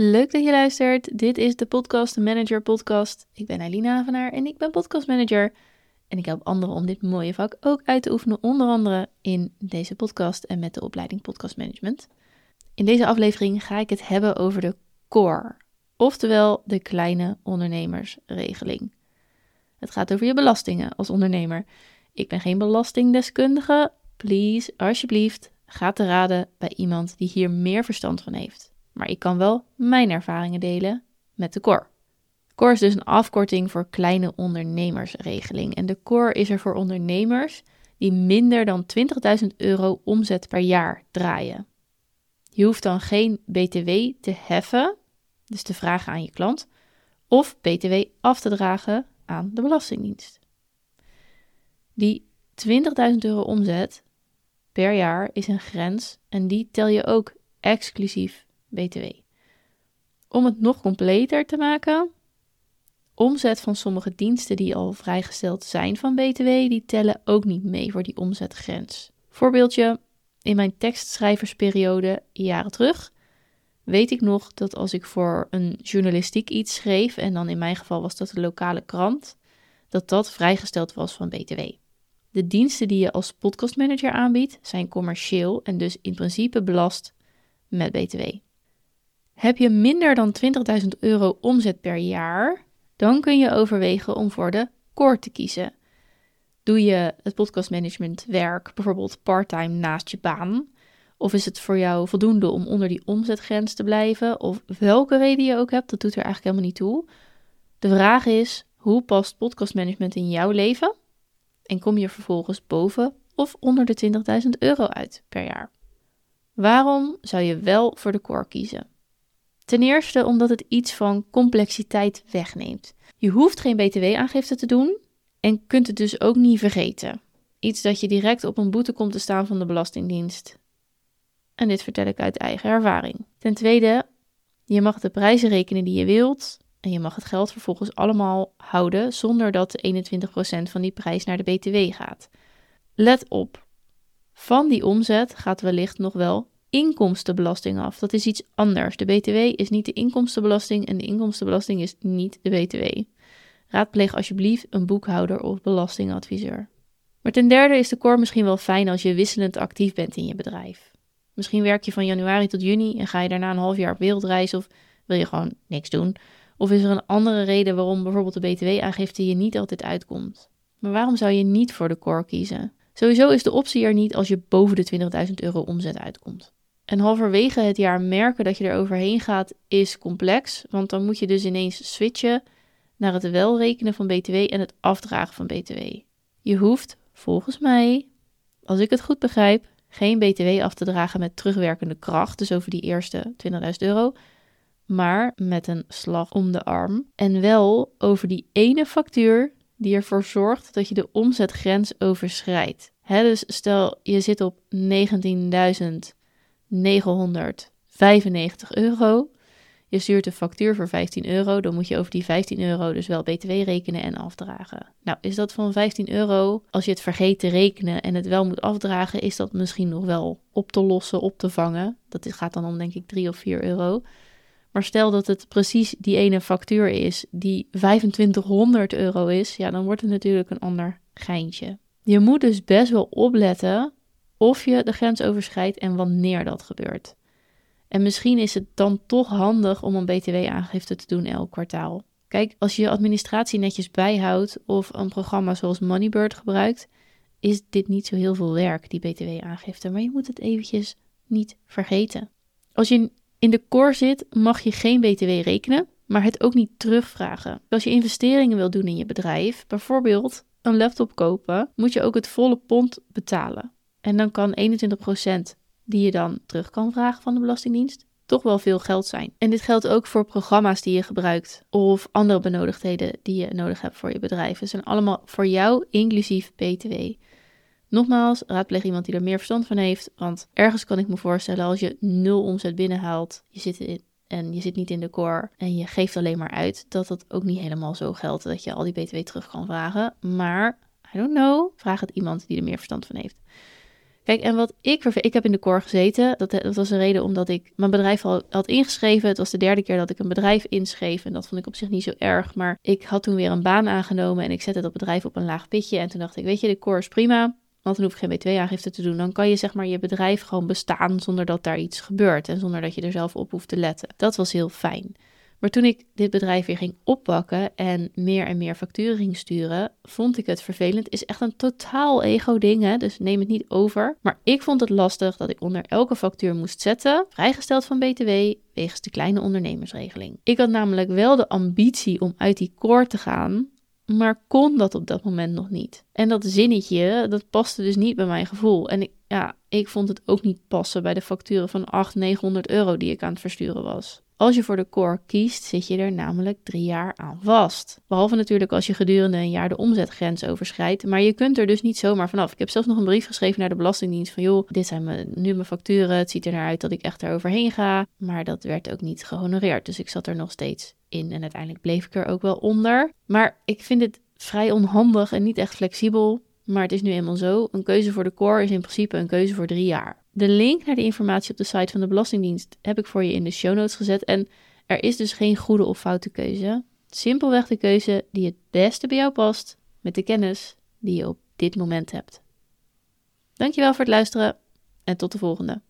Leuk dat je luistert. Dit is de Podcast Manager Podcast. Ik ben Eileen Havenaar en ik ben podcast manager. En ik help anderen om dit mooie vak ook uit te oefenen, onder andere in deze podcast en met de opleiding Podcast Management. In deze aflevering ga ik het hebben over de CORE, oftewel de kleine ondernemersregeling. Het gaat over je belastingen als ondernemer. Ik ben geen belastingdeskundige. Please, alsjeblieft, ga te raden bij iemand die hier meer verstand van heeft. Maar ik kan wel mijn ervaringen delen met de CORE. CORE is dus een afkorting voor kleine ondernemersregeling. En de CORE is er voor ondernemers die minder dan 20.000 euro omzet per jaar draaien. Je hoeft dan geen BTW te heffen, dus te vragen aan je klant, of BTW af te dragen aan de Belastingdienst. Die 20.000 euro omzet per jaar is een grens en die tel je ook exclusief BTW. Om het nog completer te maken, omzet van sommige diensten die al vrijgesteld zijn van BTW, die tellen ook niet mee voor die omzetgrens. Voorbeeldje, in mijn tekstschrijversperiode jaren terug weet ik nog dat als ik voor een journalistiek iets schreef, en dan in mijn geval was dat de lokale krant, dat dat vrijgesteld was van BTW. De diensten die je als podcastmanager aanbiedt zijn commercieel en dus in principe belast met BTW. Heb je minder dan 20.000 euro omzet per jaar, dan kun je overwegen om voor de core te kiezen. Doe je het podcastmanagement werk bijvoorbeeld parttime naast je baan? Of is het voor jou voldoende om onder die omzetgrens te blijven? Of welke reden je ook hebt, dat doet er eigenlijk helemaal niet toe. De vraag is, hoe past podcastmanagement in jouw leven? En kom je vervolgens boven of onder de 20.000 euro uit per jaar? Waarom zou je wel voor de core kiezen? Ten eerste omdat het iets van complexiteit wegneemt. Je hoeft geen btw-aangifte te doen en kunt het dus ook niet vergeten. Iets dat je direct op een boete komt te staan van de Belastingdienst. En dit vertel ik uit eigen ervaring. Ten tweede, je mag de prijzen rekenen die je wilt en je mag het geld vervolgens allemaal houden zonder dat 21% van die prijs naar de BTW gaat. Let op, van die omzet gaat wellicht nog wel inkomstenbelasting af. Dat is iets anders. De BTW is niet de inkomstenbelasting en de inkomstenbelasting is niet de BTW. Raadpleeg alsjeblieft een boekhouder of belastingadviseur. Maar ten derde is de core misschien wel fijn als je wisselend actief bent in je bedrijf. Misschien werk je van januari tot juni en ga je daarna een half jaar op wereldreis of wil je gewoon niks doen. Of is er een andere reden waarom bijvoorbeeld de BTW-aangifte je niet altijd uitkomt? Maar waarom zou je niet voor de core kiezen? Sowieso is de optie er niet als je boven de 20.000 euro omzet uitkomt. En halverwege het jaar merken dat je er overheen gaat is complex, want dan moet je dus ineens switchen naar het wel rekenen van BTW en het afdragen van BTW. Je hoeft, volgens mij, als ik het goed begrijp, geen BTW af te dragen met terugwerkende kracht, dus over die eerste 20.000 euro, maar met een slag om de arm. En wel over die ene factuur die ervoor zorgt dat je de omzetgrens overschrijdt. dus stel je zit op 19.995 euro. Je stuurt een factuur voor 15 euro, dan moet je over die 15 euro dus wel BTW rekenen en afdragen. Nou, is dat van 15 euro, als je het vergeet te rekenen en het wel moet afdragen, is dat misschien nog wel op te lossen, op te vangen. Dat gaat dan om denk ik 3 of 4 euro. Maar stel dat het precies die ene factuur is die 2500 euro is, ja, dan wordt het natuurlijk een ander geintje. Je moet dus best wel opletten of je de grens overschrijdt en wanneer dat gebeurt. En misschien is het dan toch handig om een BTW-aangifte te doen elk kwartaal. Kijk, als je je administratie netjes bijhoudt of een programma zoals Moneybird gebruikt, is dit niet zo heel veel werk, die BTW-aangifte. Maar je moet het eventjes niet vergeten. Als je in de core zit, mag je geen BTW rekenen, maar het ook niet terugvragen. Als je investeringen wil doen in je bedrijf, bijvoorbeeld een laptop kopen, moet je ook het volle pond betalen. En dan kan 21% die je dan terug kan vragen van de Belastingdienst toch wel veel geld zijn. En dit geldt ook voor programma's die je gebruikt of andere benodigdheden die je nodig hebt voor je bedrijf. Het zijn allemaal voor jou inclusief BTW. Nogmaals, raadpleeg iemand die er meer verstand van heeft. Want ergens kan ik me voorstellen, als je nul omzet binnenhaalt, je zit in, en je zit niet in de core en je geeft alleen maar uit, dat dat ook niet helemaal zo geldt dat je al die BTW terug kan vragen. Maar, I don't know, vraag het iemand die er meer verstand van heeft. Kijk, en wat ik ik heb in de core gezeten. Dat, dat was een reden omdat ik mijn bedrijf al had ingeschreven. Het was de derde keer dat ik een bedrijf inschreef. En dat vond ik op zich niet zo erg. Maar ik had toen weer een baan aangenomen en ik zette dat bedrijf op een laag pitje. En toen dacht ik, weet je, de core is prima. Want dan hoef ik geen B2-aangifte te doen. Dan kan je zeg maar je bedrijf gewoon bestaan zonder dat daar iets gebeurt. En zonder dat je er zelf op hoeft te letten. Dat was heel fijn. Maar toen ik dit bedrijf weer ging oppakken en meer en meer facturen ging sturen, vond ik het vervelend. Is echt een totaal ego-ding, hè? dus neem het niet over. Maar ik vond het lastig dat ik onder elke factuur moest zetten, vrijgesteld van BTW, wegens de kleine ondernemersregeling. Ik had namelijk wel de ambitie om uit die core te gaan, maar kon dat op dat moment nog niet. En dat zinnetje, dat paste dus niet bij mijn gevoel. En ik, ja, ik vond het ook niet passen bij de facturen van 800, 900 euro die ik aan het versturen was. Als je voor de core kiest, zit je er namelijk drie jaar aan vast. Behalve natuurlijk als je gedurende een jaar de omzetgrens overschrijdt. Maar je kunt er dus niet zomaar vanaf. Ik heb zelfs nog een brief geschreven naar de Belastingdienst van joh, dit zijn mijn, nu mijn facturen. Het ziet er naar uit dat ik echt eroverheen ga. Maar dat werd ook niet gehonoreerd. Dus ik zat er nog steeds in en uiteindelijk bleef ik er ook wel onder. Maar ik vind het vrij onhandig en niet echt flexibel. Maar het is nu eenmaal zo. Een keuze voor de core is in principe een keuze voor drie jaar. De link naar de informatie op de site van de Belastingdienst heb ik voor je in de show notes gezet. En er is dus geen goede of foute keuze. Simpelweg de keuze die het beste bij jou past met de kennis die je op dit moment hebt. Dankjewel voor het luisteren en tot de volgende.